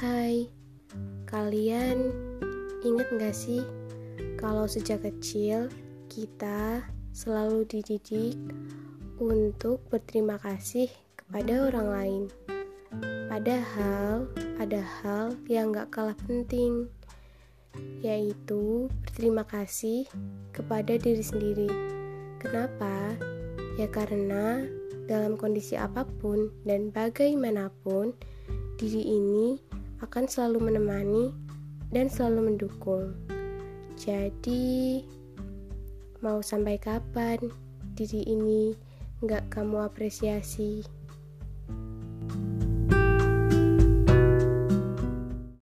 Hai, kalian ingat gak sih kalau sejak kecil kita selalu dididik untuk berterima kasih kepada orang lain. Padahal ada hal yang gak kalah penting, yaitu berterima kasih kepada diri sendiri. Kenapa? Ya karena dalam kondisi apa pun dan bagaimanapun, diri ini akan selalu menemani dan selalu mendukung. Jadi, mau sampai kapan diri ini nggak kamu apresiasi?